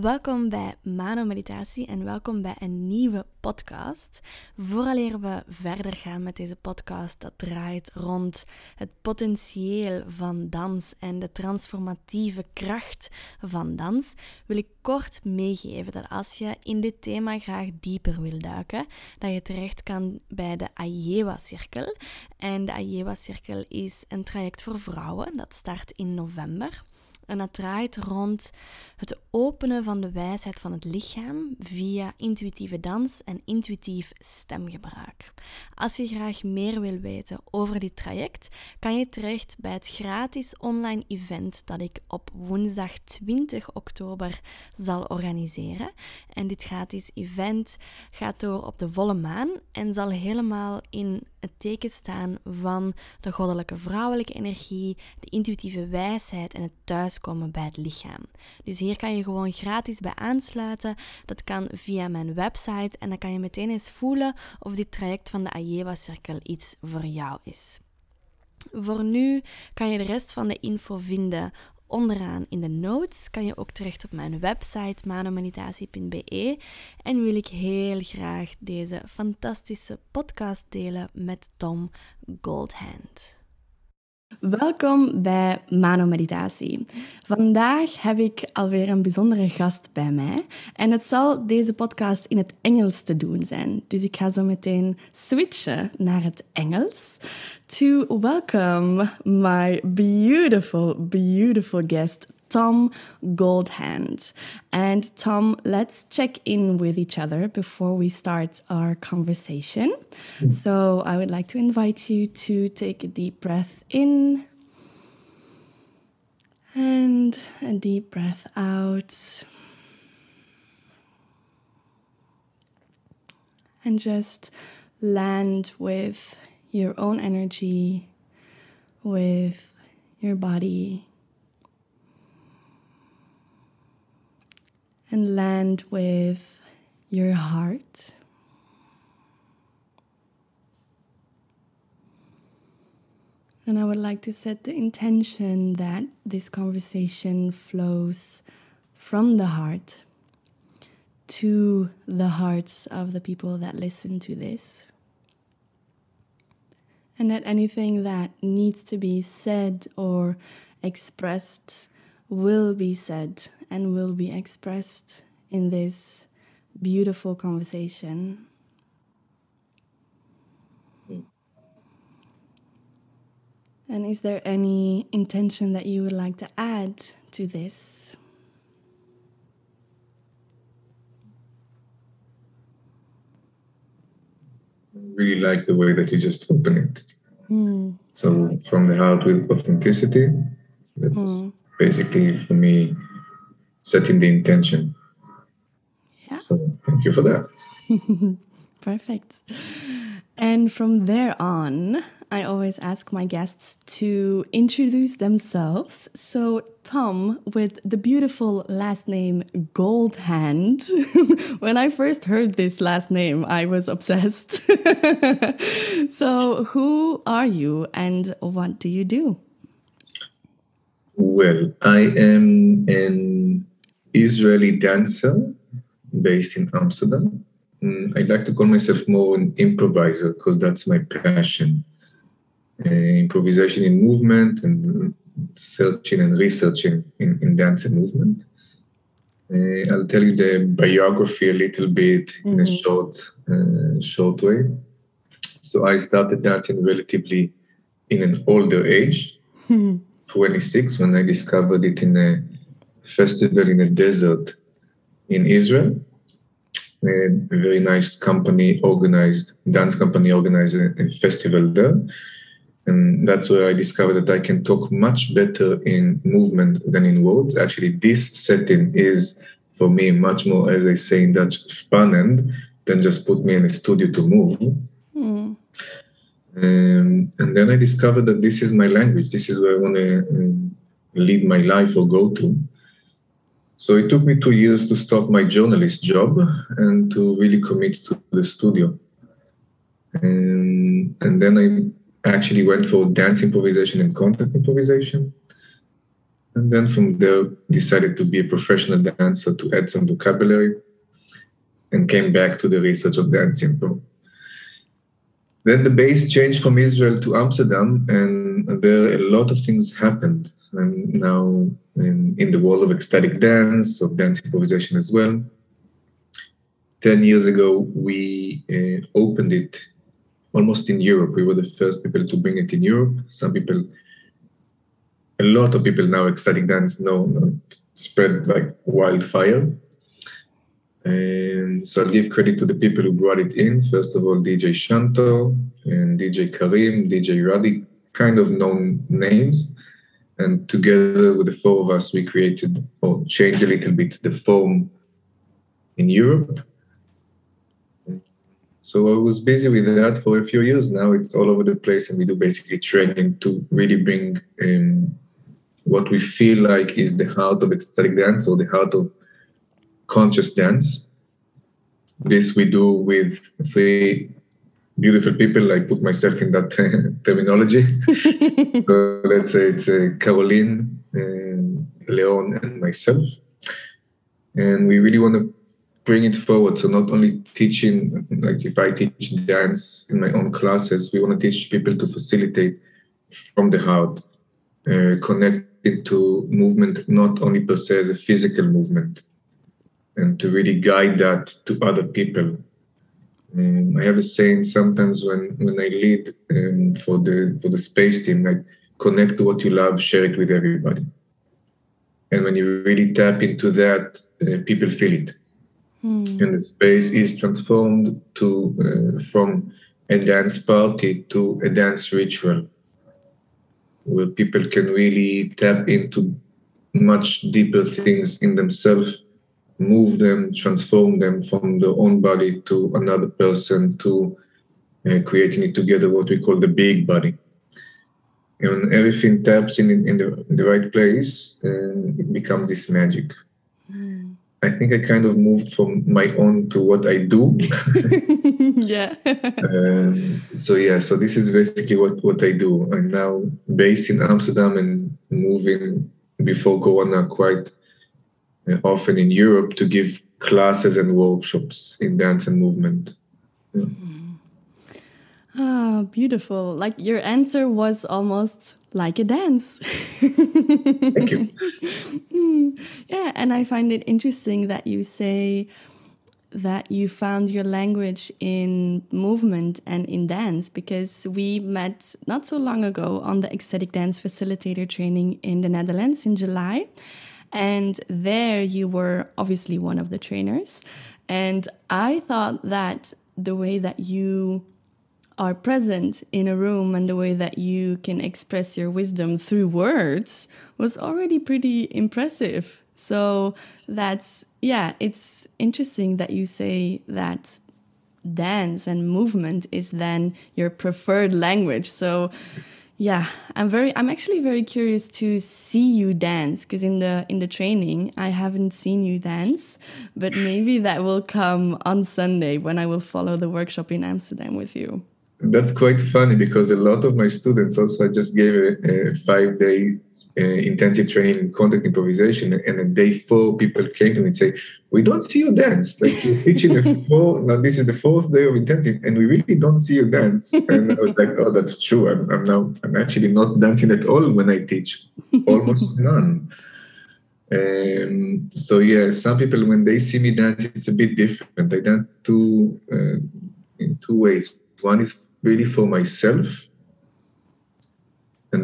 Welkom bij Mano Meditatie en welkom bij een nieuwe podcast. Vooraleer we verder gaan met deze podcast, dat draait rond het potentieel van dans en de transformatieve kracht van dans, wil ik kort meegeven dat als je in dit thema graag dieper wil duiken, dat je terecht kan bij de Ayewa-cirkel. En de Ayewa-cirkel is een traject voor vrouwen, dat start in november. En dat draait rond het openen van de wijsheid van het lichaam via intuïtieve dans en intuïtief stemgebruik. Als je graag meer wil weten over dit traject, kan je terecht bij het gratis online event dat ik op woensdag 20 oktober zal organiseren. En dit gratis event gaat door op de volle maan en zal helemaal in het teken staan van de goddelijke vrouwelijke energie, de intuïtieve wijsheid en het thuiskomen bij het lichaam. Dus hier kan je gewoon gratis bij aansluiten. Dat kan via mijn website en dan kan je meteen eens voelen of dit traject van de Ayewa Cirkel iets voor jou is. Voor nu kan je de rest van de info vinden onderaan in de notes kan je ook terecht op mijn website manomeditatie.be en wil ik heel graag deze fantastische podcast delen met Tom Goldhand. Welkom bij Mano Meditatie. Vandaag heb ik alweer een bijzondere gast bij mij. En het zal deze podcast in het Engels te doen zijn. Dus ik ga zo meteen switchen naar het Engels. To welcome my beautiful, beautiful guest, Tom Goldhand. And Tom, let's check in with each other before we start our conversation. Mm. So I would like to invite you to take a deep breath in and a deep breath out. And just land with your own energy, with your body and land with your heart. And I would like to set the intention that this conversation flows from the heart to the hearts of the people that listen to this. And that anything that needs to be said or expressed will be said and will be expressed in this beautiful conversation. And is there any intention that you would like to add to this? I really like the way that you just open it. Mm. So from the heart with authenticity, that's mm. Basically for me setting the intention. Yeah. So thank you for that. Perfect. And from there on, I always ask my guests to introduce themselves. So, Tom, with the beautiful last name Goldhand, when I first heard this last name, I was obsessed. so, who are you and what do you do? Well, I am an Israeli dancer based in Amsterdam. Mm, I like to call myself more an improviser because that's my passion. Uh, improvisation in movement and searching and researching in, in dance and movement. Uh, I'll tell you the biography a little bit mm-hmm. in a mm-hmm. short, uh, short way. So I started dancing relatively in an older age, 26, when I discovered it in a festival in a desert in Israel. A very nice company organized dance company organized a, a festival there. And that's where i discovered that i can talk much better in movement than in words. Actually this setting is for me much more as i say in dutch spannend than just put me in a studio to move. Mm. Um, and then i discovered that this is my language this is where i want to um, lead my life or go to so it took me two years to stop my journalist job and to really commit to the studio. And, and then I actually went for dance improvisation and contact improvisation. And then from there, decided to be a professional dancer to add some vocabulary and came back to the research of dance dancing. Then the base changed from Israel to Amsterdam, and there a lot of things happened. And now in, in the world of ecstatic dance, of dance improvisation as well. 10 years ago, we uh, opened it almost in Europe. We were the first people to bring it in Europe. Some people, a lot of people now, ecstatic dance know, spread like wildfire. And so I'll give credit to the people who brought it in. First of all, DJ Shanto and DJ Karim, DJ Radi, kind of known names. And together with the four of us, we created or changed a little bit the form in Europe. So I was busy with that for a few years now. It's all over the place, and we do basically training to really bring um, what we feel like is the heart of ecstatic dance or the heart of conscious dance. This we do with three beautiful people. I put myself in that terminology. so let's say it's uh, Caroline, uh, Leon, and myself. And we really want to bring it forward. So not only teaching, like if I teach dance in my own classes, we want to teach people to facilitate from the heart, uh, connect it to movement, not only per se as a physical movement, and to really guide that to other people. Um, I have a saying sometimes when when I lead um, for the for the space team, like connect to what you love, share it with everybody. And when you really tap into that, uh, people feel it mm. and the space is transformed to uh, from a dance party to a dance ritual where people can really tap into much deeper things in themselves move them transform them from their own body to another person to uh, creating it together what we call the big body and when everything taps in in the, in the right place and it becomes this magic I think I kind of moved from my own to what I do. yeah. um, so yeah, so this is basically what what I do. I'm now based in Amsterdam and moving before Corona quite uh, often in Europe to give classes and workshops in dance and movement. Yeah. Mm-hmm. Ah, beautiful. Like your answer was almost like a dance. Thank you. yeah, and I find it interesting that you say that you found your language in movement and in dance because we met not so long ago on the ecstatic dance facilitator training in the Netherlands in July. And there you were obviously one of the trainers. And I thought that the way that you are present in a room and the way that you can express your wisdom through words was already pretty impressive. So that's, yeah, it's interesting that you say that dance and movement is then your preferred language. So, yeah, I'm very I'm actually very curious to see you dance because in the in the training I haven't seen you dance, but maybe that will come on Sunday when I will follow the workshop in Amsterdam with you. That's quite funny because a lot of my students also I just gave a, a five day intensive training in contact improvisation and on day four people came to me and say we don't see you dance. Like you're teaching the four now this is the fourth day of intensive and we really don't see you dance. And i was like oh that's true. I'm, I'm now i'm actually not dancing at all when i teach. Almost none. Um, so yeah some people when they see me dance it's a bit different. I dance two uh, in two ways. One is really for myself.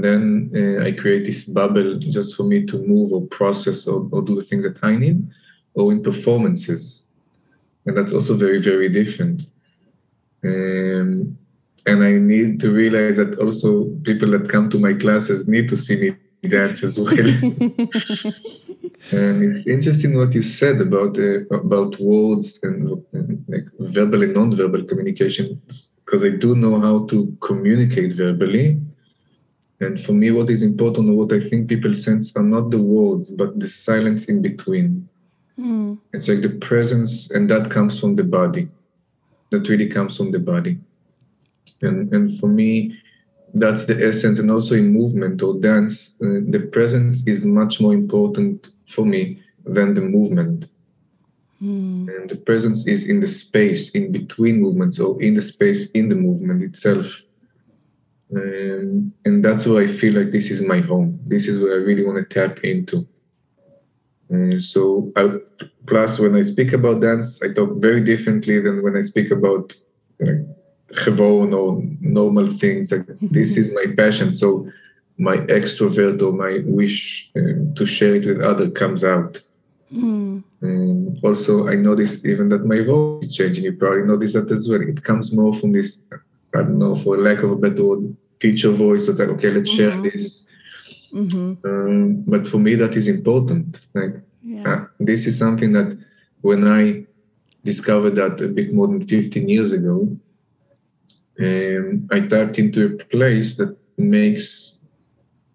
And then uh, I create this bubble just for me to move or process or, or do the things that I need, or in performances. And that's also very, very different. Um, and I need to realize that also people that come to my classes need to see me dance as well. and it's interesting what you said about uh, about words and, and like verbal and non-verbal communication because I do know how to communicate verbally. And for me, what is important or what I think people sense are not the words, but the silence in between. Mm. It's like the presence, and that comes from the body. That really comes from the body. And and for me, that's the essence and also in movement or dance uh, the presence is much more important for me than the movement mm. and the presence is in the space in between movements or in the space in the movement itself um, and that's where i feel like this is my home this is where i really want to tap into uh, so I, plus when i speak about dance i talk very differently than when i speak about like, gewoon or normal things. Like this is my passion. So my extrovert or my wish um, to share it with other comes out. Mm. And also, I noticed even that my voice is changing. You probably notice that as well. It comes more from this, I don't know, for lack of a better word, teacher voice. It's like, okay, let's mm-hmm. share this. Mm-hmm. Um, but for me, that is important. Like, yeah. uh, this is something that when I discovered that a bit more than 15 years ago, um, I tapped into a place that makes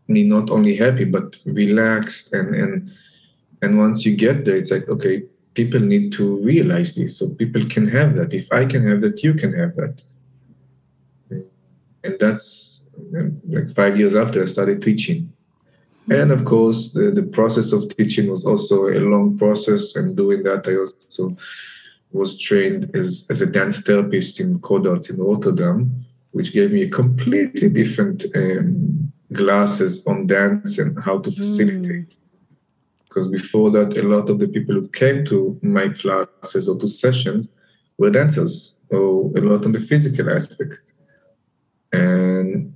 me not only happy but relaxed and and and once you get there it's like okay people need to realize this so people can have that if i can have that you can have that and that's like five years after i started teaching and of course the, the process of teaching was also a long process and doing that i also was trained as, as a dance therapist in Codarts in Rotterdam, which gave me a completely different um, glasses on dance and how to facilitate. Mm. Because before that, a lot of the people who came to my classes or to sessions were dancers, or a lot on the physical aspect. And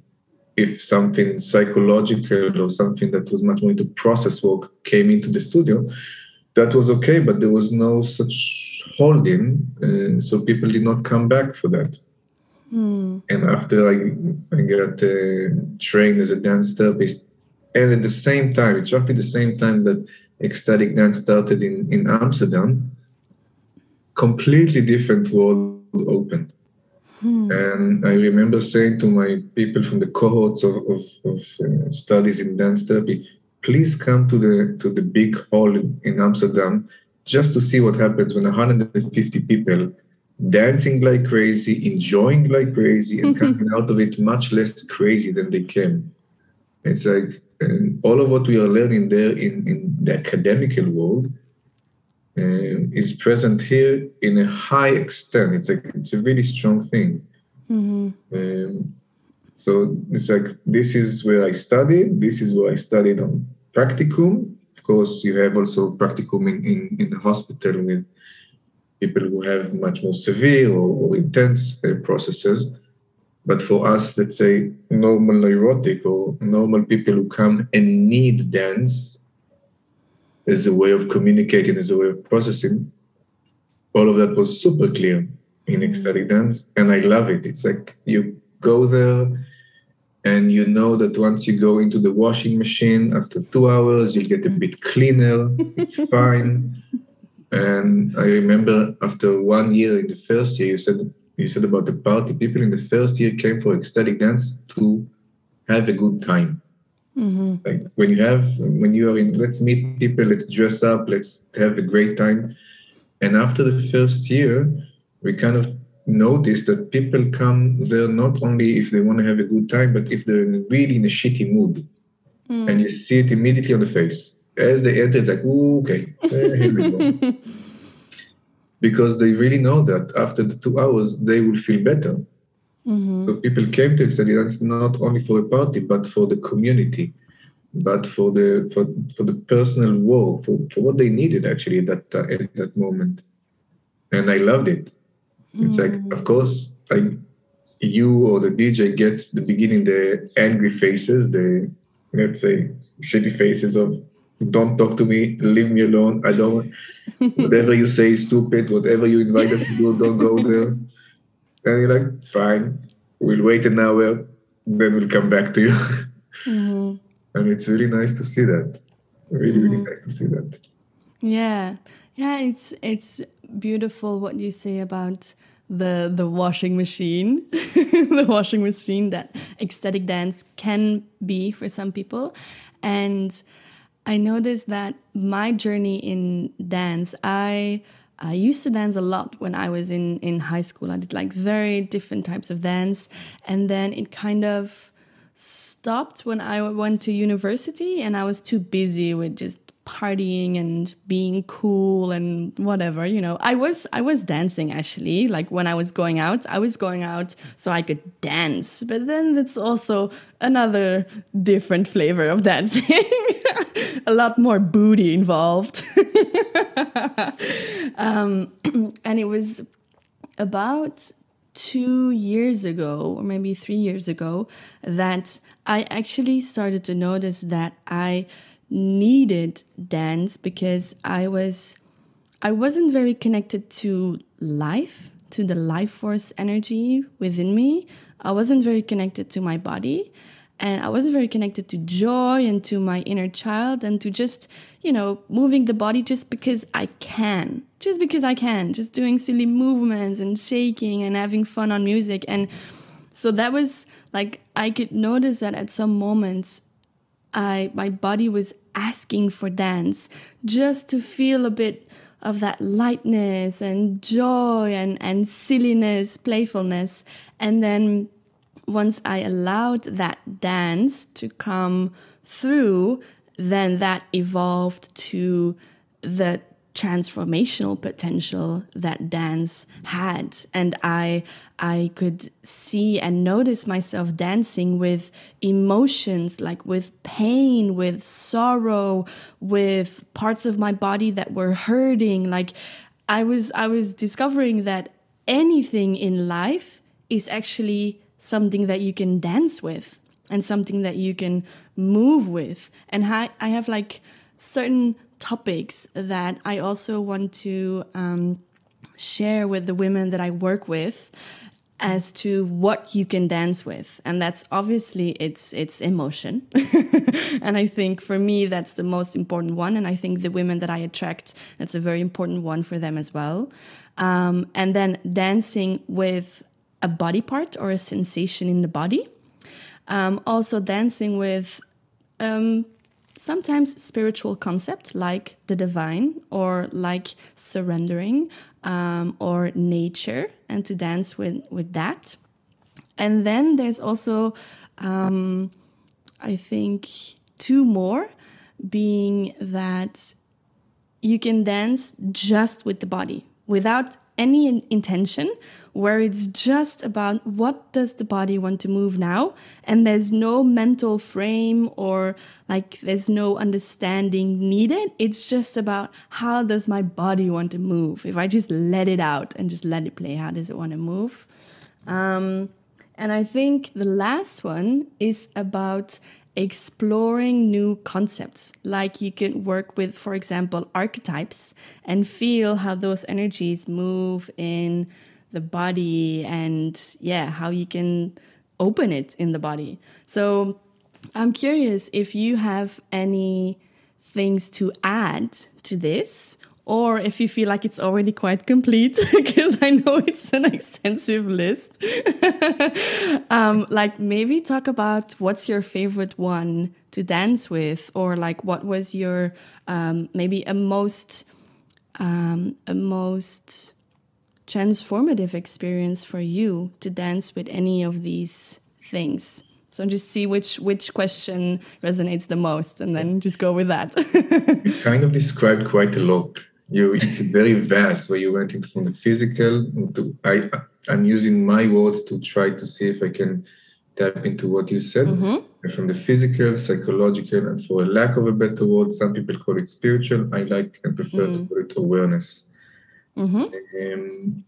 if something psychological or something that was much more into process work came into the studio, that was okay, but there was no such holding, uh, so people did not come back for that. Mm. And after I, I got uh, trained as a dance therapist, and at the same time, it's roughly the same time that ecstatic dance started in, in Amsterdam, completely different world opened. Hmm. And I remember saying to my people from the cohorts of, of, of uh, studies in dance therapy, please come to the to the big hall in, in Amsterdam just to see what happens when 150 people dancing like crazy, enjoying like crazy, and coming out of it much less crazy than they came. It's like all of what we are learning there in, in the academical world uh, is present here in a high extent. It's like it's a really strong thing. Mm-hmm. Um, so it's like this is where I studied. This is where I studied on practicum, Of course, you have also practicum in, in, in the hospital with people who have much more severe or, or intense uh, processes. But for us, let's say normal neurotic or normal people who come and need dance as a way of communicating, as a way of processing, all of that was super clear in mm. ecstatic dance. And I love it. It's like you go there and you know that once you go into the washing machine after two hours you'll get a bit cleaner. It's fine. And i remember after one year in the first year you said you said about the party. People in the first year came for ecstatic dance to have a good time mm-hmm. like when you have when you are in let's meet people let's dress up let's have a great time and after the first year we kind of notice that people come there not only if they want to have a good time, but if they're really in a shitty mood. Mm. And you see it immediately on the face. As they enter, it's like, okay, here we go. because they really know that after the two hours, they will feel better. Mm-hmm. So people came to dance not only for a party, but for the community, but for the for, for the personal work, for, for what they needed actually at that uh, at that moment. And I loved it. It's like, mm. of course, like you or the DJ gets the beginning the angry faces, the let's say shitty faces of don't talk to me, leave me alone. I don't whatever you say is stupid, whatever you invite us to do, don't go there. And you're like, fine, we'll wait an hour, then we'll come back to you. Mm-hmm. and it's really nice to see that. Really, mm-hmm. really nice to see that. Yeah. Yeah, it's it's beautiful what you say about the the washing machine the washing machine that ecstatic dance can be for some people and i noticed that my journey in dance i I used to dance a lot when I was in, in high school. I did like very different types of dance. And then it kind of stopped when I went to university and I was too busy with just partying and being cool and whatever you know. I was i was dancing actually. Like when i was going out i was going out so i could dance. But then it's also another different flavor of dancing. A lot more booty involved. Um, and it was about two years ago or maybe three years ago that i actually started to notice that i needed dance because I was I wasn't very connected to life, to the life force energy within me. I wasn't very connected to my body and I wasn't very connected to joy and to my inner child and to just, you know, moving the body just because I can. Just because I can, just doing silly movements and shaking and having fun on music and so that was like I could notice that at some moments I my body was asking for dance just to feel a bit of that lightness and joy and, and silliness, playfulness. And then once I allowed that dance to come through, then that evolved to the transformational potential that dance had. And i i could see and notice myself dancing with emotions like with pain with sorrow with parts of my body that were hurting. Like i was i was discovering that anything in life is actually something that you can dance with and something that you can move with. And i i have like certain topics that I also want to um, share with the women that I work with as to what you can dance with. And that's obviously it's it's emotion. And i think for me that's the most important one. And i think the women that i attract that's a very important one for them as well. Um, and then dancing with a body part or a sensation in the body. Um, also dancing with um, sometimes spiritual concept like the divine or like surrendering um, or nature and to dance with, with that. And then there's also, um, I think, two more being that you can dance just with the body without any intention where it's just about what does the body want to move now and there's no mental frame or like there's no understanding needed. It's just about how does my body want to move? If i just let it out and just let it play how does it want to move? Um, and i think the last one is about exploring new concepts. Like you can work with, for example, archetypes and feel how those energies move in the body and, yeah, how you can open it in the body. So I'm curious if you have any things to add to this or if you feel like it's already quite complete, because I know it's an extensive list. um, like maybe talk about what's your favorite one to dance with, or like what was your um, maybe a most um, a most transformative experience for you to dance with any of these things. So just see which which question resonates the most, and then just go with that. you kind of described quite a lot you it's very vast where you went into from the physical to I I'm using my words to try to see if I can tap into what you said mm-hmm. from the physical, psychological, and for a lack of a better word, some people call it spiritual. I like and prefer mm-hmm. to call it awareness. Mm-hmm. Um,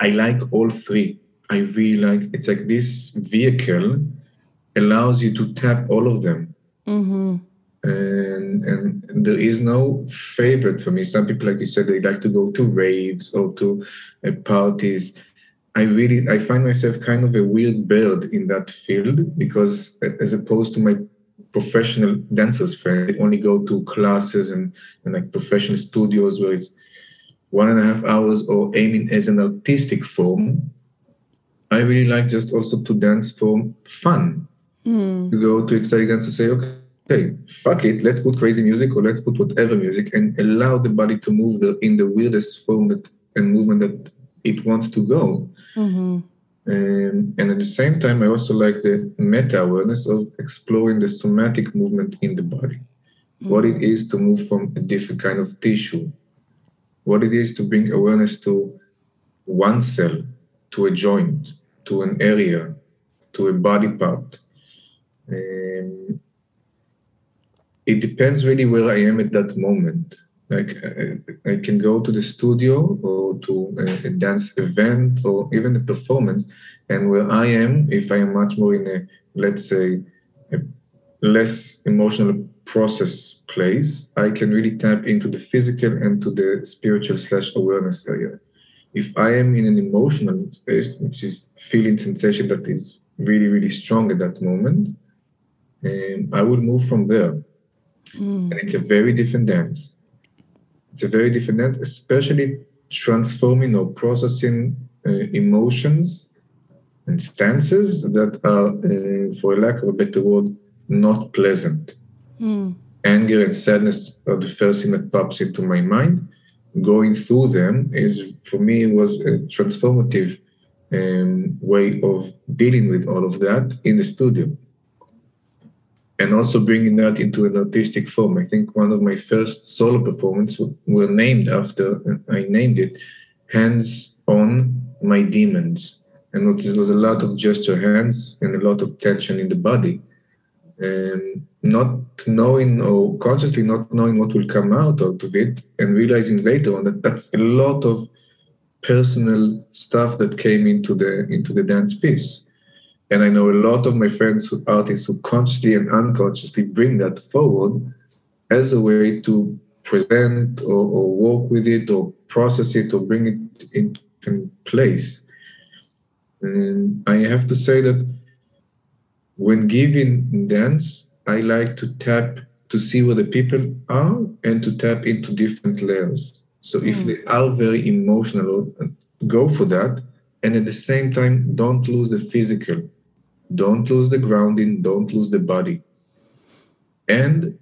I like all three. I really like it's like this vehicle allows you to tap all of them. Mm-hmm and, and there is no favorite for me. Some people, like you said, they like to go to raves or to uh, parties. I really I find myself kind of a weird bird in that field because as opposed to my professional dancers friends, they only go to classes and, and like professional studios where it's one and a half hours or aiming as an artistic form. I really like just also to dance for fun. Mm. To go to ecstatic dance to say, okay, okay, fuck it, let's put crazy music or let's put whatever music and allow the body to move the, in the weirdest form that, and movement that it wants to go. Mm-hmm. Um, and at the same time, I also like the meta awareness of exploring the somatic movement in the body, mm. what it is to move from a different kind of tissue, what it is to bring awareness to one cell, to a joint, to an area, to a body part. Um, it depends really where I am at that moment. Like I, I can go to the studio or to a, a, dance event or even a performance, and where I am, if I am much more in a let's say a less emotional process place, I can really tap into the physical and to the spiritual slash awareness area. If I am in an emotional state, which is feeling sensation that is really really strong at that moment, um, I will move from there, mm. and it's a very different dance it's a very different dance, especially transforming or processing uh, emotions and stances that are, uh, for lack of a better word, not pleasant. Mm. Anger and sadness are the first thing that pops into my mind. Going through them is, for me, was a transformative um, way of dealing with all of that in the studio and also bringing that into an artistic form. I think one of my first solo performances were named after, I named it Hands on My Demons. And there was a lot of gesture hands and a lot of tension in the body. And not knowing or consciously not knowing what will come out of it and realizing later on that that's a lot of personal stuff that came into the into the dance piece and I know a lot of my friends, who, artists, who consciously and unconsciously bring that forward as a way to present or, or work with it or process it or bring it in place. And I have to say that when giving dance, I like to tap to see where the people are and to tap into different layers. So if mm. they are very emotional, go for that. And at the same time, don't lose the physical don't lose the grounding, don't lose the body. And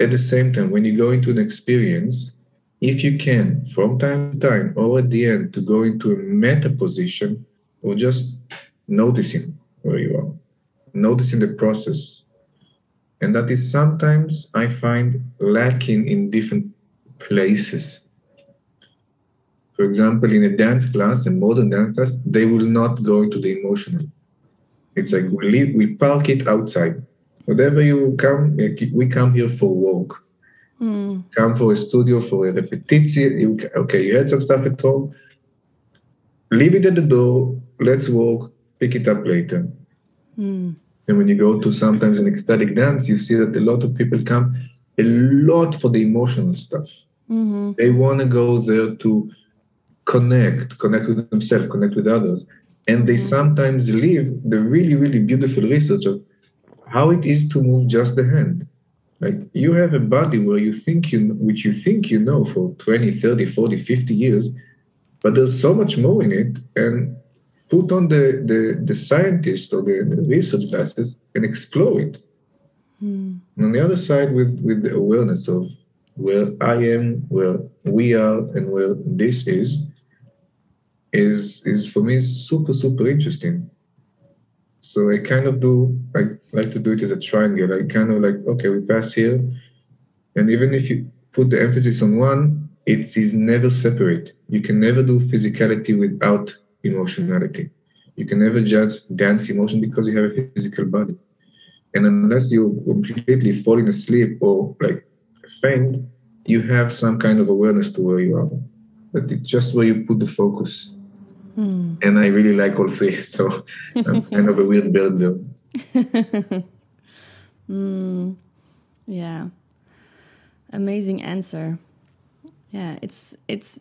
at the same time, when you go into an experience, if you can, from time to time or at the end, to go into a meta position or just noticing where you are, noticing the process. And that is sometimes I find lacking in different places. For example, in a dance class, a modern dance class, they will not go into the emotional it's like we leave, we park it outside. Whatever you come, we come here for work. Mm. Come for a studio for a repetition. Okay, you had some stuff at home. Leave it at the door. Let's walk. Pick it up later. Mm. And when you go to sometimes an ecstatic dance, you see that a lot of people come a lot for the emotional stuff. Mm-hmm. They want to go there to connect, connect with themselves, connect with others and they mm-hmm. sometimes leave the really really beautiful research of how it is to move just the hand like you have a body where you think you which you think you know for 20 30 40 50 years but there's so much more in it and put on the the, the scientist or the, the research glasses and explore it mm. and on the other side with with the awareness of where i am where we are and where this is is is for me super super interesting. So I kind of do I like to do it as a triangle. I kind of like okay, we pass here, and even if you put the emphasis on one, it is never separate. You can never do physicality without emotionality. You can never just dance emotion because you have a physical body. And unless you completely falling asleep or like faint, you have some kind of awareness to where you are. But it's just where you put the focus. Hmm. And I really like all three, so I'm kind of a weird bird though. mm, yeah, amazing answer. Yeah, it's it's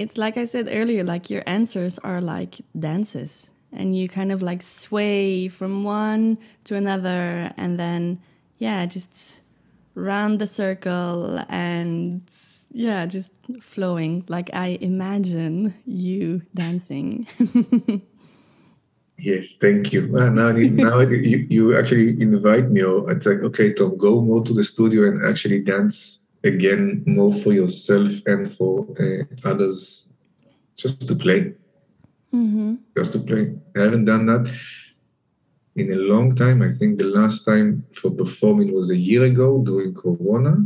it's like I said earlier, like your answers are like dances, and you kind of like sway from one to another, and then yeah, just round the circle and yeah, just flowing. Like I imagine you dancing. yes, thank you. Uh, now, now you, you actually invite me. It's like, okay, Tom, go more to the studio and actually dance again more for yourself and for uh, others, just to play. Mm-hmm. just to play. I haven't done that in a long time. I think the last time for performing was a year ago during Corona.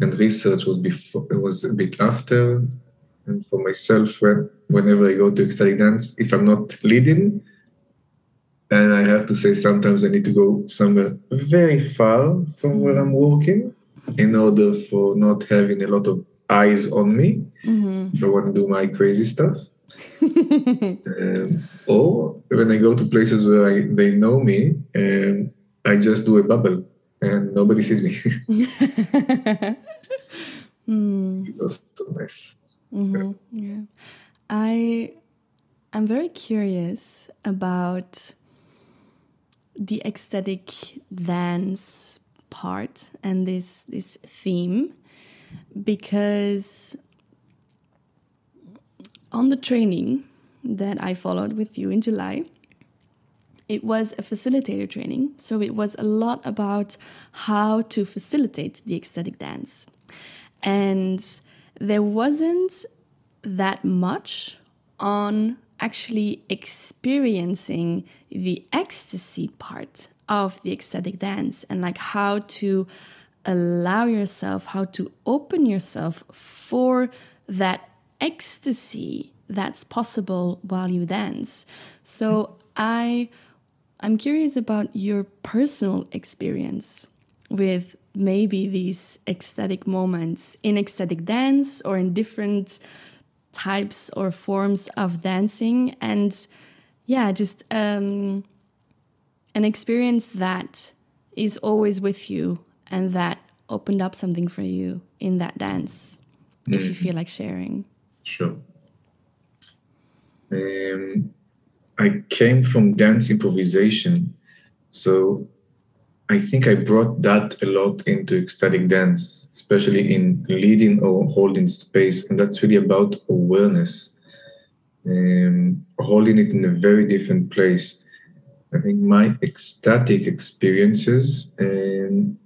And research was before it was a bit after. And for myself, when, whenever I go to ecstatic dance, if I'm not leading, and I have to say sometimes I need to go somewhere very far from where I'm working in order for not having a lot of eyes on me Mm-hmm. if I want to do my crazy stuff. um, or when I go to places where I, they know me, um, I just do a bubble and nobody sees me. mm. it's also nice. hmm Yeah. I I'm very curious about the ecstatic dance part and this this theme because on the training that I followed with you in July it was a facilitator training. So it was a lot about how to facilitate the ecstatic dance. And there wasn't that much on actually experiencing the ecstasy part of the ecstatic dance and like how to allow yourself, how to open yourself for that ecstasy that's possible while you dance. So I I'm curious about your personal experience with maybe these ecstatic moments in ecstatic dance or in different types or forms of dancing. And yeah just um, an experience that is always with you and that opened up something for you in that dance if you feel like sharing. Sure. Um, I came from dance improvisation, so I think I brought that a lot into ecstatic dance, especially in leading or holding space, and that's really about awareness, um, holding it in a very different place. I think my ecstatic experiences um,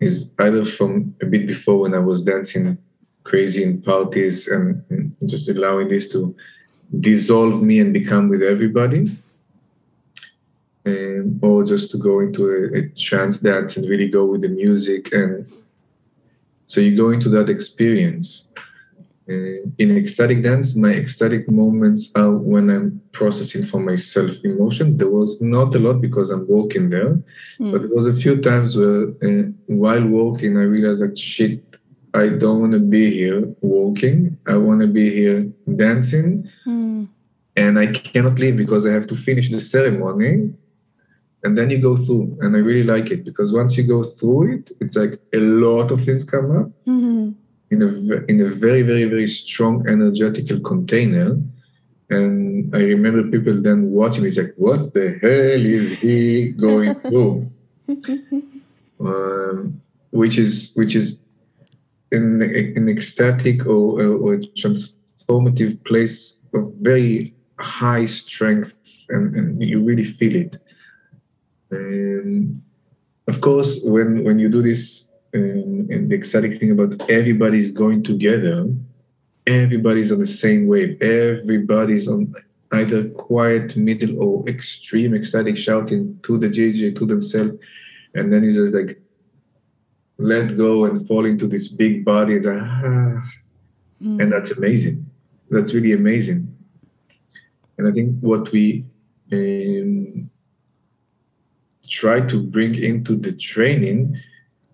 is either from a bit before when I was dancing crazy in parties and, and just allowing this to dissolve me and become with everybody. Um, or just to go into a, a trance dance and really go with the music and so you go into that experience. Uh, in ecstatic dance my ecstatic moments are when i'm processing for myself emotion. There was not a lot because i'm walking there but there was a few times where uh, while walking i realized like shit i don't want to be here walking. I want to be here dancing. Mm. and I cannot leave because I have to finish the ceremony. And then you go through, and I really like it because once you go through it, it's like a lot of things come up Mhm. in a in a very very very strong energetical container. And I remember people then watching. It's like, what the hell is he going through? um, which is which is an, an ecstatic or, or, or transformative place of very high strength, and, and you really feel it. Um, of course, when when you do this, um, and the exciting thing about everybody's going together, everybody's on the same wave. Everybody's on either quiet, middle, or extreme ecstatic shouting to the DJ, to themselves, and then you just like let go and fall into this big body. It's like, ah, Mm. and that's amazing. That's really amazing. And I think what we um, try to bring into the training,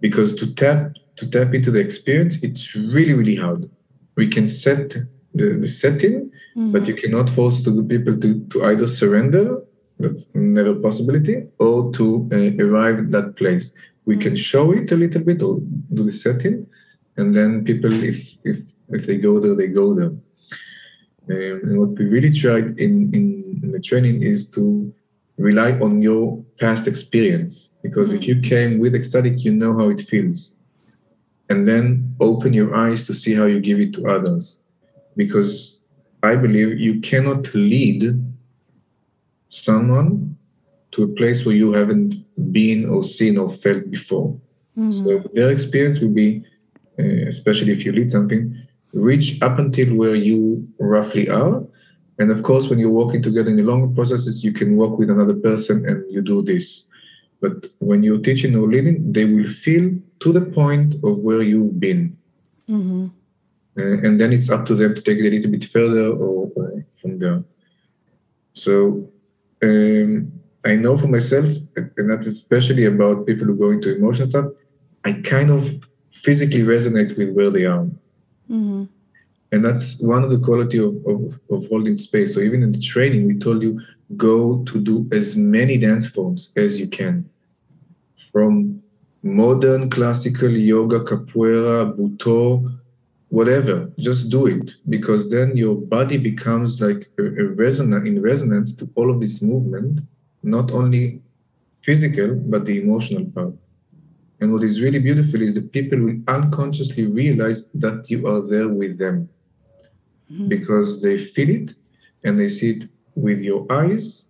because to tap to tap into the experience, it's really really hard. We can set the, the setting, but you cannot force to the people to, to either surrender, that's never a possibility, or to uh, arrive at that place. We can show it a little bit or do the setting, and then people, if if if they go there, they go there. Um, and what we really tried in, in, in the training is to rely on your past experience, because if you came with ecstatic, you know how it feels, and then open your eyes to see how you give it to others, because I believe you cannot lead someone to a place where you haven't been or seen or felt before. So their experience will be, uh, especially if you lead something, reach up until where you roughly are. And of course, when you're working together in the longer processes, you can work with another person and you do this. But when you're teaching or leading, they will feel to the point of where you've been. Mm-hmm. Uh, and then it's up to them to take it a little bit further or, or from there. So um, I know for myself, and that's especially about people who go into emotional stuff, I kind of physically resonate with where they are. Mm-hmm. And that's one of the quality of, of, of holding space. So even in the training, we told you go to do as many dance forms as you can. From modern classical yoga, capoeira, butoh, whatever, just do it because then your body becomes like a, a resonance in resonance to all of this movement, not only physical but the emotional part. And what is really beautiful is the people will unconsciously realize that you are there with them mm-hmm. because they feel it and they see it with your eyes.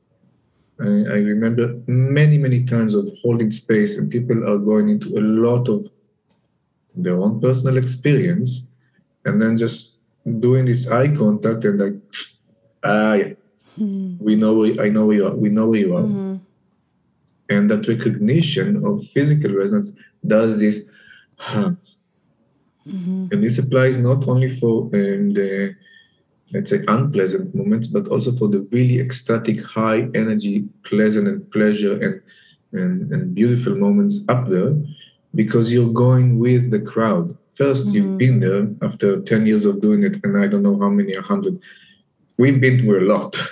I, I remember many, many times of holding space and people are going into a lot of their own personal experience and then just doing this eye contact and like, ah, yeah, mm-hmm. we know, I know you are, we know where you are. Mm-hmm and that recognition of physical resonance does this huh. Mm-hmm. and this applies not only for um, the let's say unpleasant moments but also for the really ecstatic high energy pleasant and pleasure and and, and beautiful moments up there because you're going with the crowd. 1st you mm-hmm. you've been there after 10 years of doing it and i don't know how many a hundred. We've been through a lot.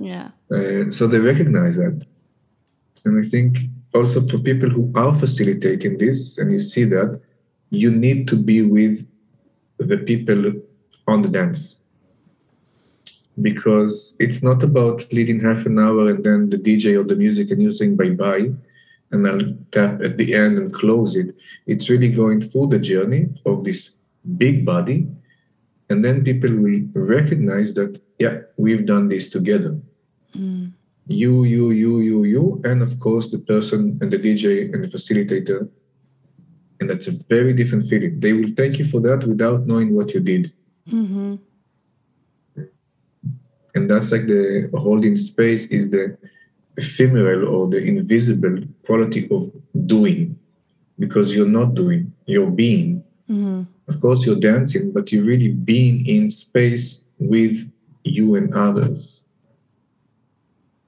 Yeah. Uh, so they recognize that. And I think also for people who are facilitating this, and you see that, you need to be with the people on the dance. Because it's not about leading half an hour and then the DJ or the music and you saying bye bye and I'll tap at the end and close it. It's really going through the journey of this big body. And then people will recognize that, yeah, we've done this together. Mm you, you, you, you, you, and of course the person and the DJ and the facilitator. And that's a very different feeling. They will thank you for that without knowing what you did. Mm-hmm. And that's like the holding space is the ephemeral or the invisible quality of doing because you're not doing, you're being. Mm-hmm. Of course, you're dancing, but you're really being in space with you and others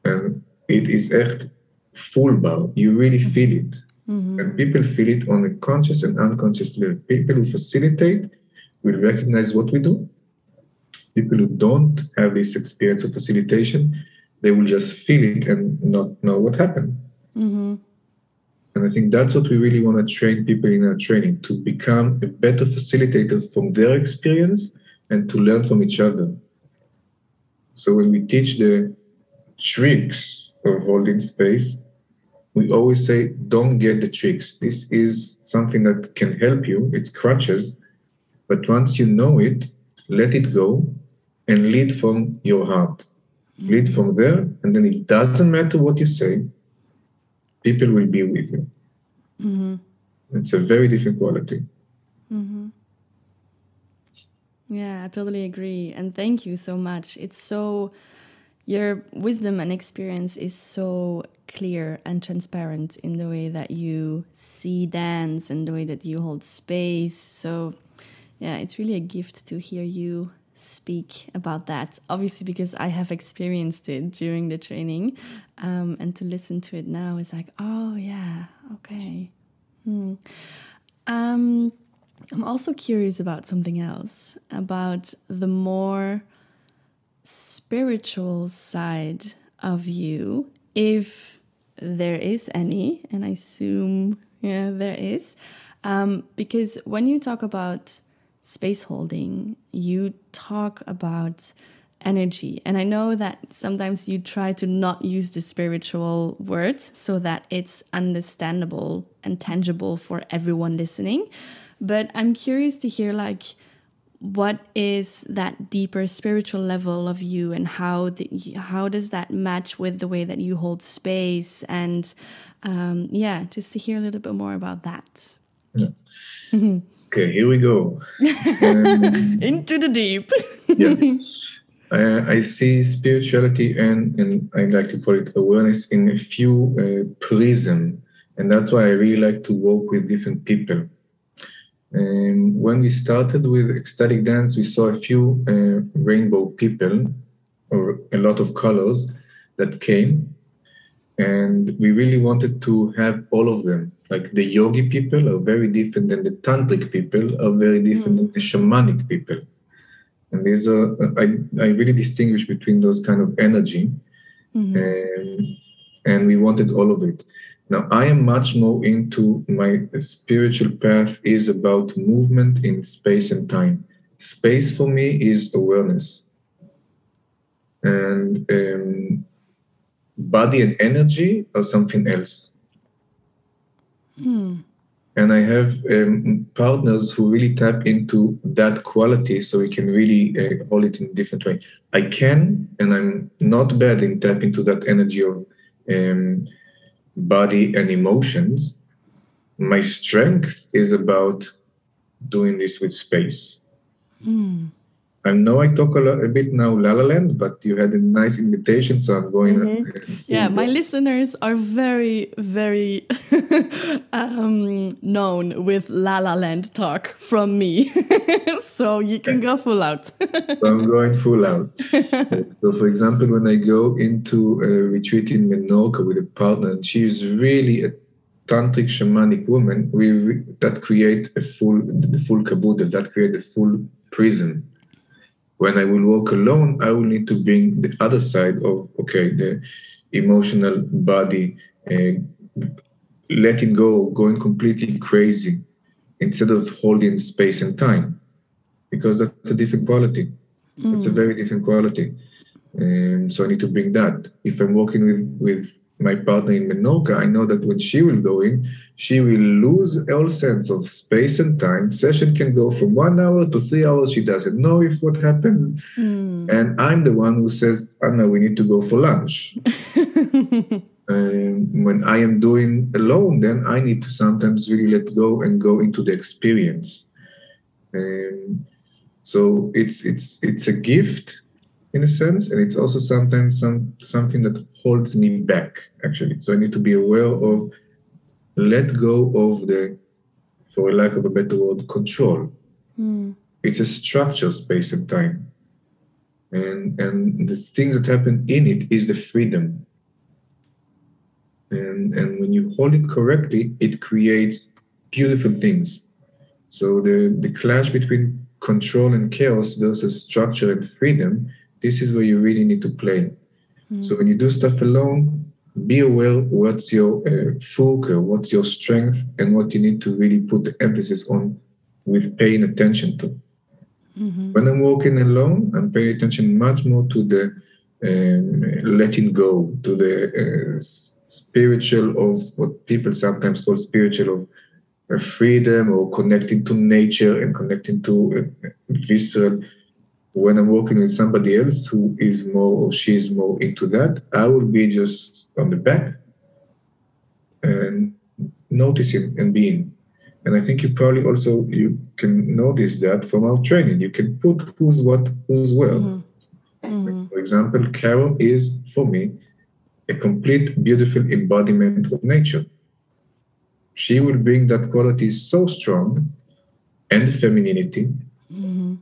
and it is echt full voelbaar. You really feel it. Mm-hmm. And people feel it on a conscious and unconscious level. People who facilitate will recognize what we do. People who don't have this experience of facilitation, they will just feel it and not know what happened. Mm-hmm. And I think that's what we really want to train people in our training to become a better facilitator from their experience and to learn from each other. So when we teach the tricks of holding space, we always say, don't get the tricks. This is something that can help you. It's crutches. But once you know it, let it go and lead from your heart. Lead from there, and then it doesn't matter what you say, people will be with you. Mm-hmm. It's a very different quality. Mm-hmm. Yeah, I totally agree. And thank you so much. It's so your wisdom and experience is so clear and transparent in the way that you see dance and the way that you hold space. So, yeah, it's really a gift to hear you speak about that. Obviously, because I have experienced it during the training, um, and to listen to it now is like, oh, yeah, okay. Hmm. Um, I'm also curious about something else about the more spiritual side of you, if there is any, and I assume yeah there is, um, because when you talk about space holding, you talk about energy. And I know that sometimes you try to not use the spiritual words so that it's understandable and tangible for everyone listening. But I'm curious to hear like what is that deeper spiritual level of you and how the, how does that match with the way that you hold space and um, yeah just to hear a little bit more about that yeah. Okay, here we go. Um, Into the deep. yeah. Uh, I see spirituality and, and I like to call it awareness in a few uh, prism, and that's why I really like to work with different people. And when we started with ecstatic dance, we saw a few uh, rainbow people or a lot of colors that came. And we really wanted to have all of them. Like the yogi people are very different than the tantric people, are very different mm. than the shamanic people. And these are, I, I really distinguish between those kind of energy. Mm-hmm. And, and we wanted all of it. Now, I am much more into my spiritual path is about movement in space and time. Space for me is awareness. And um, body and energy are something else. Hmm. And I have um, partners who really tap into that quality so we can really uh, hold it in a different way. I can, and I'm not bad in tap into that energy of um, body and emotions. My strength is about doing this with space. Mm. I know I talk a, lot, a bit now La La Land, but you had a nice invitation, so I'm going. Mm-hmm. yeah, my listeners are very, very um, known with La La Land talk from me, so you can go full out. so I'm going full out. so, for example, when I go into a retreat in Menorca with a partner, and she is really a tantric shamanic woman, we that create a full the full caboodle, that create a full prison when I will walk alone, I will need to bring the other side of okay, the emotional body, uh, letting go, going completely crazy, instead of holding space and time, because that's a different quality. Mm. It's a very different quality, and so I need to bring that. If I'm working with with my partner in Menorca, I know that when she will go in, she will lose all sense of space and time. Session can go from one hour to three hours. She doesn't know if what happens. Mm. And I'm the one who says, Anna, we need to go for lunch. um, when I am doing alone, then I need to sometimes really let go and go into the experience. Um, so it's it's it's a gift in a sense, and it's also sometimes some something that holds me back actually. So I need to be aware of let go of the, for lack of a better word, control. Mm. It's a structure, space and time. And and the things that happen in it is the freedom. And and when you hold it correctly, it creates beautiful things. So the, the clash between control and chaos versus structure and freedom, this is where you really need to play. Mm. So when you do stuff alone, be aware what's your uh, focus, what's your strength, and what you need to really put the emphasis on with paying attention to. Mm-hmm. When I'm walking alone, I'm paying attention much more to the um, letting go, to the uh, spiritual of what people sometimes call spiritual of uh, freedom or connecting to nature and connecting to uh, visceral when I'm working with somebody else who is more or she is more into that, I will be just on the back and noticing and being. And I think you probably also you can notice that from our training. You can put who's what, who's well. Mm-hmm. Mm-hmm. For example, Carol is for me a complete, beautiful embodiment of nature. She will bring that quality so strong and femininity mm-hmm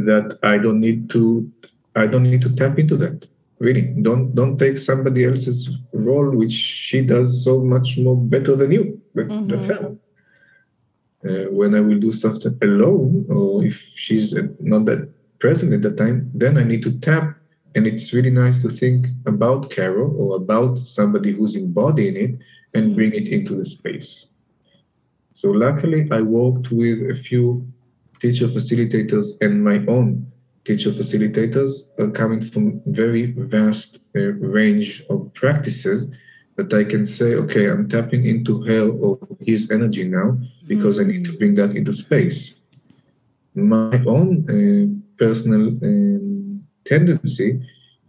that I don't need to I don't need to tap into that. Really, don't don't take somebody else's role, which she does so much more better than you. That, mm-hmm. That's her. Uh, when I will do something alone, or if she's not that present at the time, then I need to tap. And it's really nice to think about Carol or about somebody who's embodying it and mm-hmm. bring it into the space. So luckily, I worked with a few teacher facilitators and my own teacher facilitators are coming from very vast uh, range of practices that I can say, okay, I'm tapping into her or his energy now because mm-hmm. I need to bring that into space. My own uh, personal um, tendency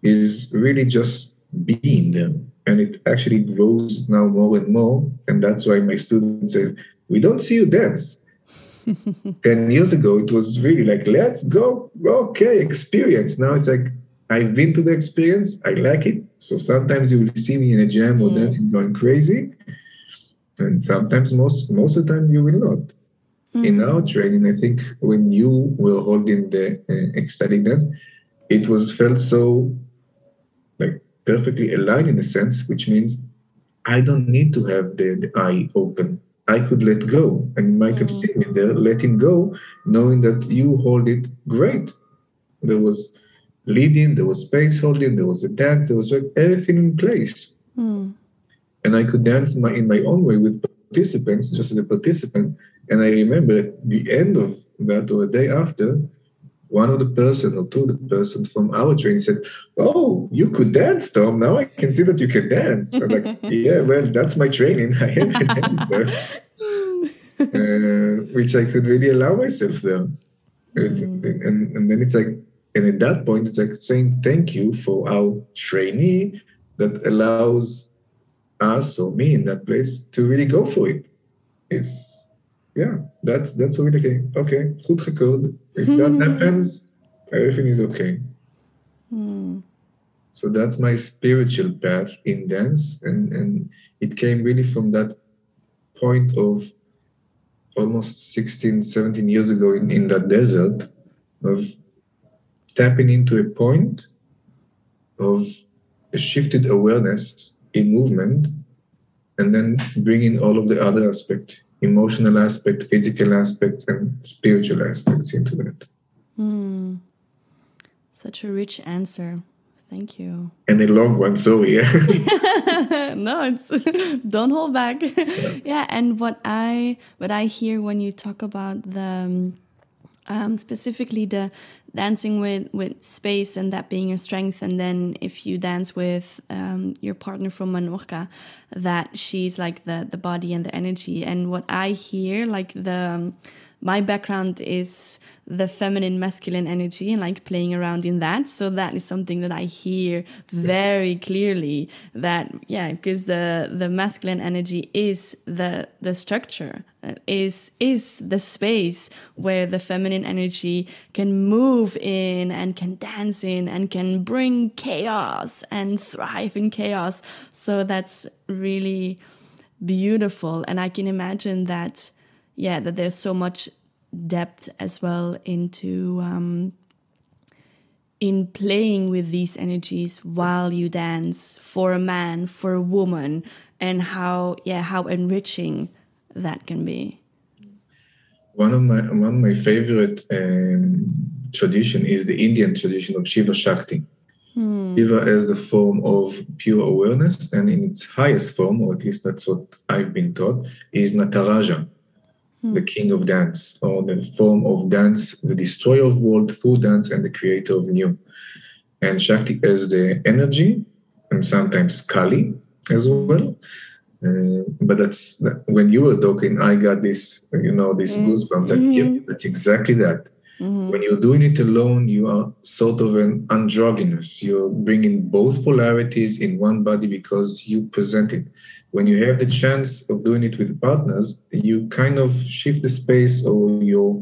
is really just being there. And it actually grows now more and more. And that's why my student says, we don't see you dance 10 years ago, it was really like, let's go, okay, experience. Now it's like, I've been to the experience, I like it. So sometimes you will see me in a jam or mm. dancing going crazy. And sometimes, most most of the time, you will not. Mm. In our training, I think when you were holding the uh, ecstatic dance, it was felt so like perfectly aligned in a sense, which means I don't need to have the, the eye open. I could let go. And you might have mm. seen me there letting go, knowing that you hold it great. There was leading, there was space holding, there was a dance, there was like everything in place. Mm. And I could dance my, in my own way with participants, just as a participant. And I remember at the end of that or a day after, one of the person or two of the person from our training said, "Oh, you could dance, Tom. Now I can see that you can dance." I'm like, "Yeah, well, that's my training. I am a dancer," uh, which I could really allow myself there. Mm. And, and then it's like, and at that point, it's like saying thank you for our trainee that allows us or me in that place to really go for it. It's yeah, that's that's really okay. Okay, goed gekund. If that happens, everything is okay. Mm. So that's my spiritual path in dance, and and it came really from that point of almost 16, 17 years ago in, in that desert of tapping into a point of a shifted awareness in movement and then bringing all of the other aspect emotional aspect, physical aspects, and spiritual aspects into that. Mm. Such a rich answer. Thank you. And a long one, sorry. no, it's don't hold back. Yeah. yeah. and what I what I hear when you talk about the um, um, specifically the dancing with with space and that being your strength. And then if you dance with um, your partner from Menorca that she's like the the body and the energy. And what I hear like the um, my background is the feminine masculine energy and like playing around in that. So that is something that i hear very clearly that yeah because the the masculine energy is the the structure is is the space where the feminine energy can move in and can dance in and can bring chaos and thrive in chaos. So that's really beautiful. And i can imagine that yeah, that there's so much depth as well into um, in playing with these energies while you dance for a man, for a woman, and how yeah how enriching that can be. One of my one of my favorite um, tradition is the Indian tradition of Shiva Shakti. Hmm. Shiva as the form of pure awareness, and in its highest form, or at least that's what I've been taught, is Nataraja the hmm. king of dance, or the form of dance, the destroyer of world through dance and the creator of new. And Shakti is the energy, and sometimes Kali as well. Uh, but that's when you were talking, I got this, you know, this mm. goosebumps. Mm-hmm. yeah, that's exactly that. Mm-hmm. When you're doing it alone, you are sort of an androgynous. You're bringing both polarities in one body because you present it when you have the chance of doing it with partners, you kind of shift the space or your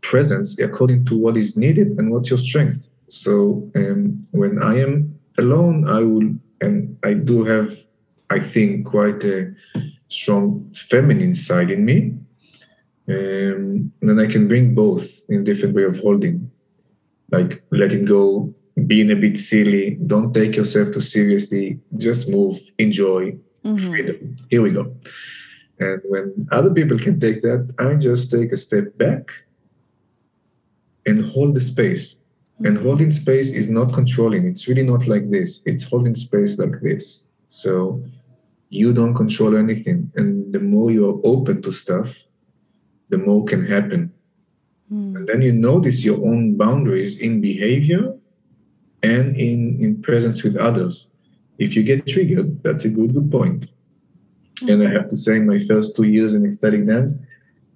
presence according to what is needed and what's your strength. So um, when I am alone, I will, and I do have, I think, quite a strong feminine side in me. Um, then I can bring both in different way of holding, like letting go, being a bit silly. Don't take yourself too seriously. Just move, enjoy, mm-hmm. freedom. Here we go. And when other people can take that, I just take a step back and hold the space. Mm-hmm. And holding space is not controlling. It's really not like this. It's holding space like this. So you don't control anything. And the more you're open to stuff, the more can happen. Mm. And then you notice your own boundaries in behavior and in, in presence with others if you get triggered, that's a good, good point. And I have to say, my first two years in ecstatic dance,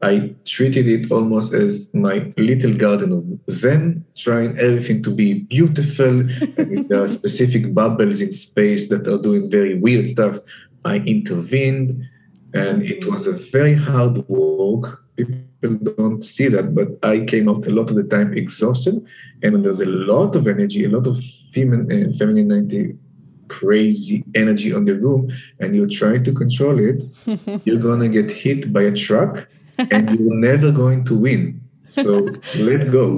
I treated it almost as my little garden of Zen, trying everything to be beautiful. and if there are specific bubbles in space that are doing very weird stuff, I intervened. And it was a very hard work. People don't see that, but I came out a lot of the time exhausted, and there's a lot of energy, a lot of feminine, uh, femininity, crazy energy on the room, and you're trying to control it. you're gonna get hit by a truck, and you're never going to win. So let go.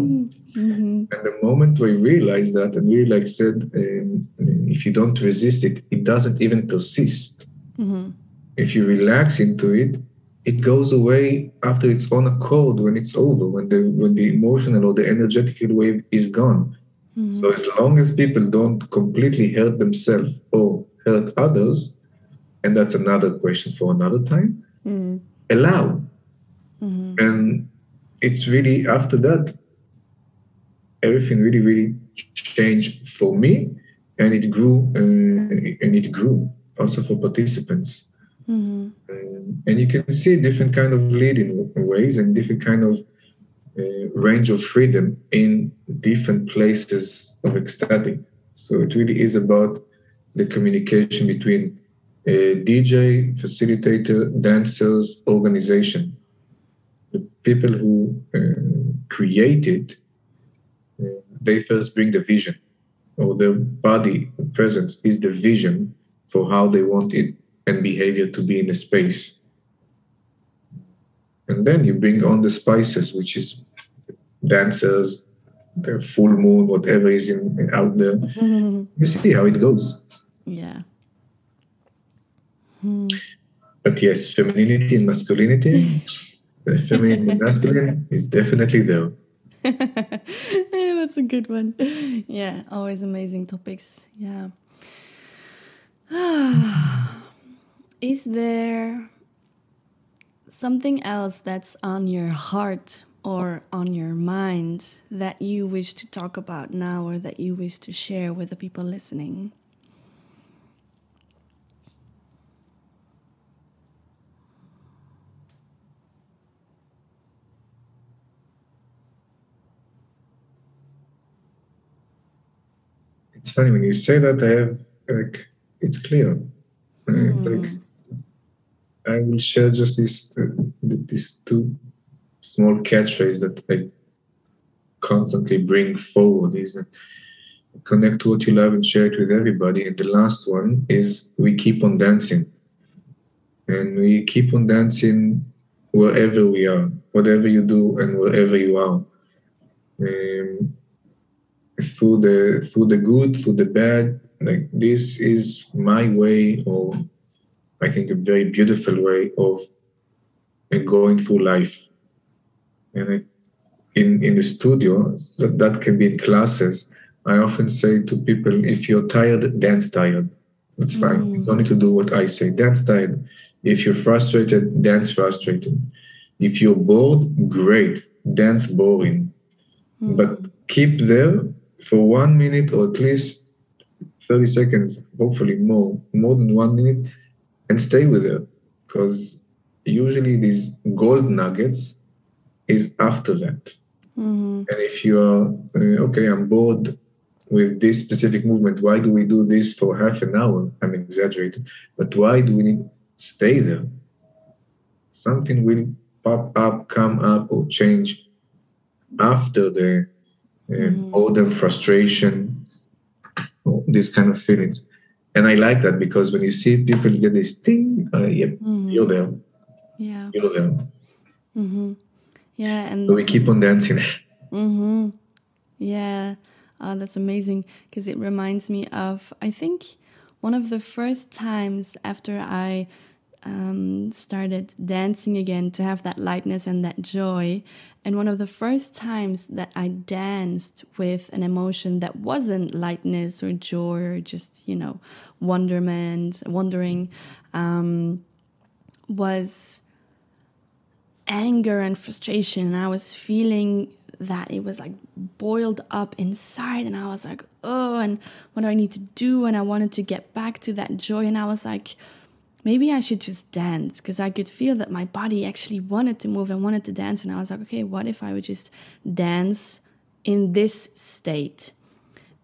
Mm-hmm. And the moment we realized that, and we like said, um, if you don't resist it, it doesn't even persist. Mm-hmm. If you relax into it, it goes away after its own accord when it's over, when the when the emotional or the energetical wave is gone. Mm-hmm. So as long as people don't completely hurt themselves or hurt others, and that's another question for another time, mm-hmm. allow. Mm-hmm. And it's really after that everything really, really changed for me, and it grew, uh, and it grew also for participants. Mm-hmm. Um, and you can see different kind of leading ways and different kind of uh, range of freedom in different places of ecstatic. So it really is about the communication between a DJ, facilitator, dancers, organization. The people who uh, create it they first bring the vision, or the body presence is the vision for how they want it and behavior to be in a space. And then you bring on the spices, which is dancers, the full moon, whatever is in, out there. you see how it goes. Yeah. Hmm. But yes, femininity and masculinity, the feminine and masculine is definitely there. yeah, that's a good one. Yeah, always amazing topics. Yeah. Is there something else that's on your heart or on your mind that you wish to talk about now or that you wish to share with the people listening? it's funny when you say that. I have like it's clear. Mm. It's like I will share just these uh, these two small catchphrases that I constantly bring forward. Is that connect to what you love and share it with everybody. And the last one is we keep on dancing, and we keep on dancing wherever we are, whatever you do, and wherever you are. Um, through the through the good, through the bad. Like this is my way, or I think a very beautiful way of going through life. And I, in in the studio, that, that can be in classes. I often say to people, if you're tired, dance tired. That's mm. fine. You don't need to do what I say. Dance tired. If you're frustrated, dance frustrated. If you're bored, great. Dance boring. Mm. But keep there for one minute or at least 30 seconds, hopefully more, more than one minute, and stay with it. Because usually these gold nuggets is after that. Mm-hmm. And if you are, uh, okay, I'm bored with this specific movement, why do we do this for half an hour? I'm exaggerating, but why do we need stay there? Something will pop up, come up, or change after the mm-hmm. boredom, frustration, these kind of feelings. And I like that because when you see people get this thing, uh, yep, mm-hmm. you're there. Yeah. You're there. Mm-hmm. Yeah. And so we keep on dancing. mm-hmm. Yeah. Uh, that's amazing because it reminds me of, I think, one of the first times after I um, started dancing again to have that lightness and that joy. And one of the first times that I danced with an emotion that wasn't lightness or joy or just, you know, wonderment, wondering, um, was anger and frustration. And I was feeling that it was like boiled up inside and I was like, oh, and what do I need to do? And I wanted to get back to that joy. And I was like, maybe I should just dance because I could feel that my body actually wanted to move and wanted to dance. And I was like, okay, what if I would just dance in this state?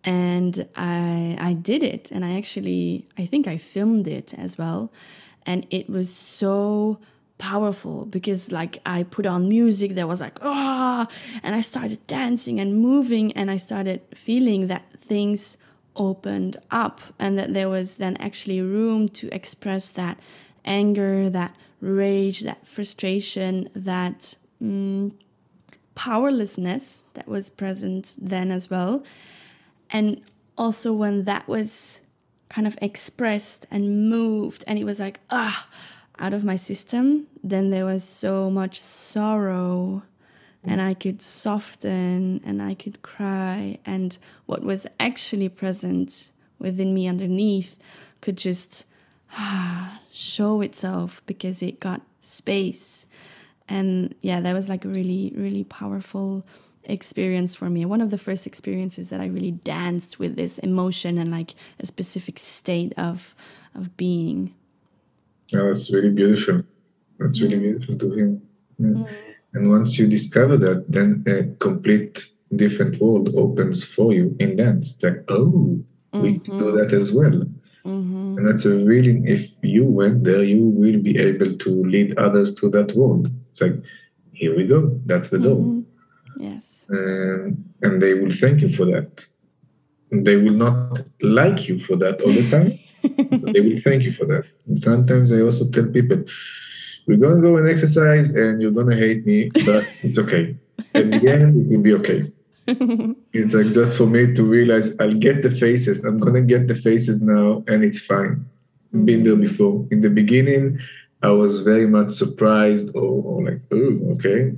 And I I did it, and I actually I think I filmed it as well, and it was so powerful because like I put on music that was like ah and I started dancing and moving and I started feeling that things opened up and that there was then actually room to express that anger, that rage, that frustration, that mm, powerlessness that was present then as well. And also when that was kind of expressed and moved and it was like, ah, out of my system, then there was so much sorrow and I could soften and I could cry. And what was actually present within me underneath could just ah, show itself because it got space. And yeah, that was like a really, really powerful experience for me. One of the first experiences that I really danced with this emotion and like a specific state of of being. Oh, that's really beautiful. That's really beautiful to hear. Yeah. Mm. And once you discover that, then a complete different world opens for you in dance. It's like, oh, we mm-hmm. do that as well. Mm-hmm. And that's a really, if you went there, you will be able to lead others to that world. It's like, here we go. That's the door. Mm-hmm. Yes. And, and they will thank you for that. They will not like you for that all the time. they will thank you for that. And sometimes I also tell people, we're gonna go and exercise and you're gonna hate me, but it's okay. In the end, it will be okay. it's like just for me to realize I'll get the faces. I'm gonna get the faces now, and it's fine. Mm-hmm. Been there before. In the beginning, I was very much surprised or, or, like, oh, okay,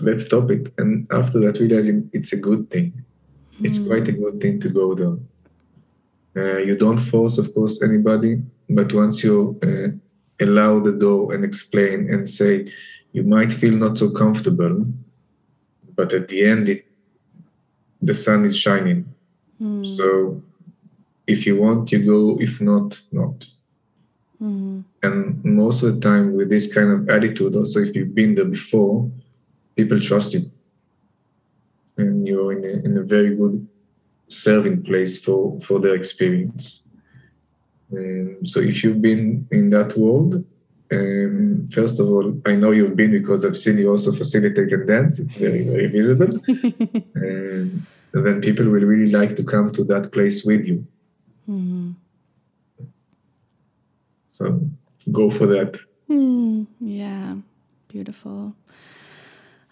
let's stop it. And after that, realizing it's a good thing. Mm-hmm. It's quite a good thing to go there. Uh, you don't force, of course, anybody, but once you uh, allow the door and explain and say, you might feel not so comfortable, but at the end, it, the sun is shining. Mm. So if you want, you go. If not, not. Mm. And most of the time, with this kind of attitude, also if you've been there before, people trust you, and you're in a, in a very good serving place for for their experience. Um, so if you've been in that world, um, first of all, I know you've been because I've seen you also facilitate and dance. It's very, very visible. um, and then people will really like to come to that place with you. Mm-hmm. So go for that. Mm, yeah, beautiful.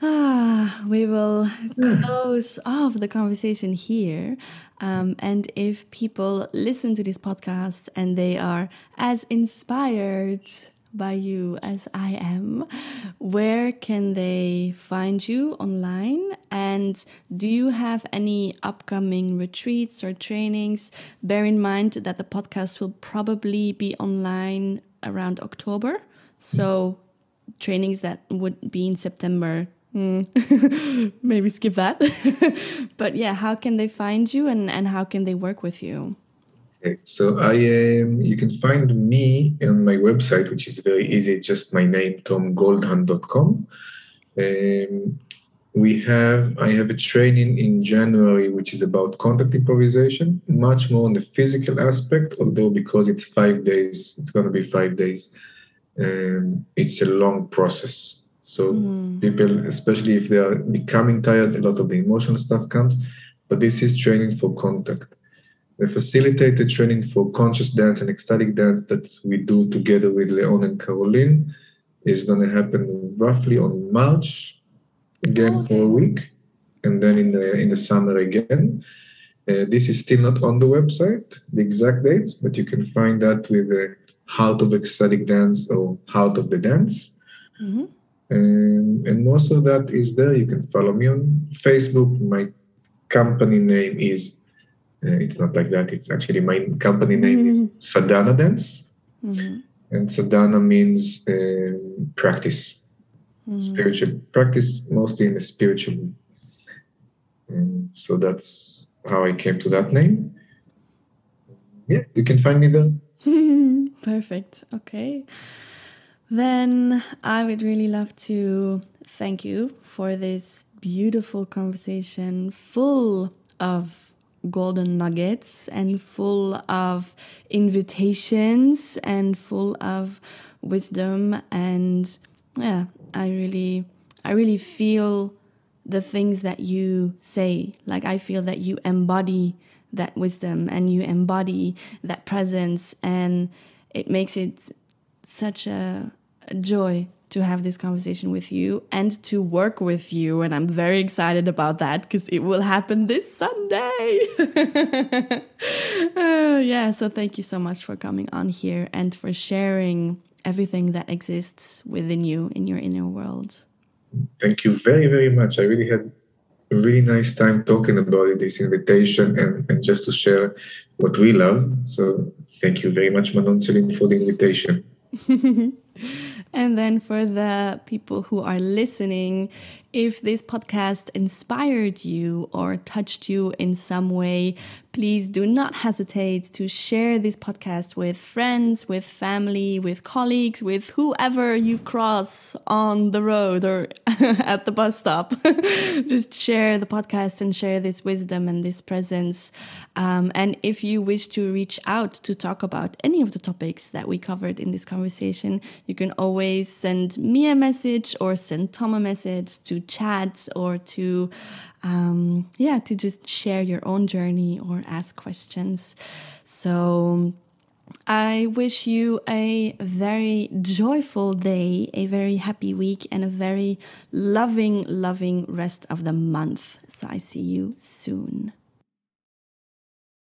Ah, we will close off the conversation here. Um, and if people listen to this podcast and they are as inspired by you as I am, where can they find you online? And do you have any upcoming retreats or trainings? Bear in mind that the podcast will probably be online around October. So, trainings that would be in September Mm. Maybe skip that. but yeah, how can they find you and, and how can they work with you? Okay, so I am. You can find me on my website, which is very easy. Just my name, tomgoldhand.com. Um, we have. I have a training in January, which is about contact improvisation, much more on the physical aspect. Although because it's five days, it's going to be five days. Um, it's a long process. So mm. people, especially if they are becoming tired, a lot of the emotional stuff comes. But this is training for contact. The facilitated training for conscious dance and ecstatic dance that we do together with Leon and Caroline is going to happen roughly on March, again okay. for a week, and then in the in the summer again. Uh, this is still not on the website, the exact dates, but you can find that with the Heart of Ecstatic Dance or Heart of the Dance. Mm-hmm. And, and most of that is there. You can follow me on Facebook. My company name is, uh, it's not like that. It's actually my company name mm-hmm. is Sadhana Dance. Mm-hmm. And sadhana means uh, practice, mm-hmm. spiritual practice, mostly in a spiritual. And so that's how I came to that name. Yeah, you can find me there. Perfect. Okay. Then I would really love to thank you for this beautiful conversation full of golden nuggets and full of invitations and full of wisdom and yeah, I really, I really feel the things that you say. Like I feel that you embody that wisdom and you embody that presence, and it makes it such a, joy to have this conversation with you and to work with you. And I'm very excited about that because it will happen this Sunday. uh, yeah, so thank you so much for coming on here and for sharing everything that exists within you in your inner world. Thank you very, very much. I really had a really nice time talking about it, this invitation and, and just to share what we love. So thank you very much, Manon Celine, for the invitation. And then for the people who are listening, if this podcast inspired you or touched you in some way, please do not hesitate to share this podcast with friends, with family, with colleagues, with whoever you cross on the road or at the bus stop. Just share the podcast and share this wisdom and this presence. Um, and if you wish to reach out to talk about any of the topics that we covered in this conversation, you can always send me a message or send Tom a message to chat or to um, yeah, to just share your own journey or ask questions. So I wish you a very joyful day, a very happy week, and a very loving, loving rest of the month. So I see you soon.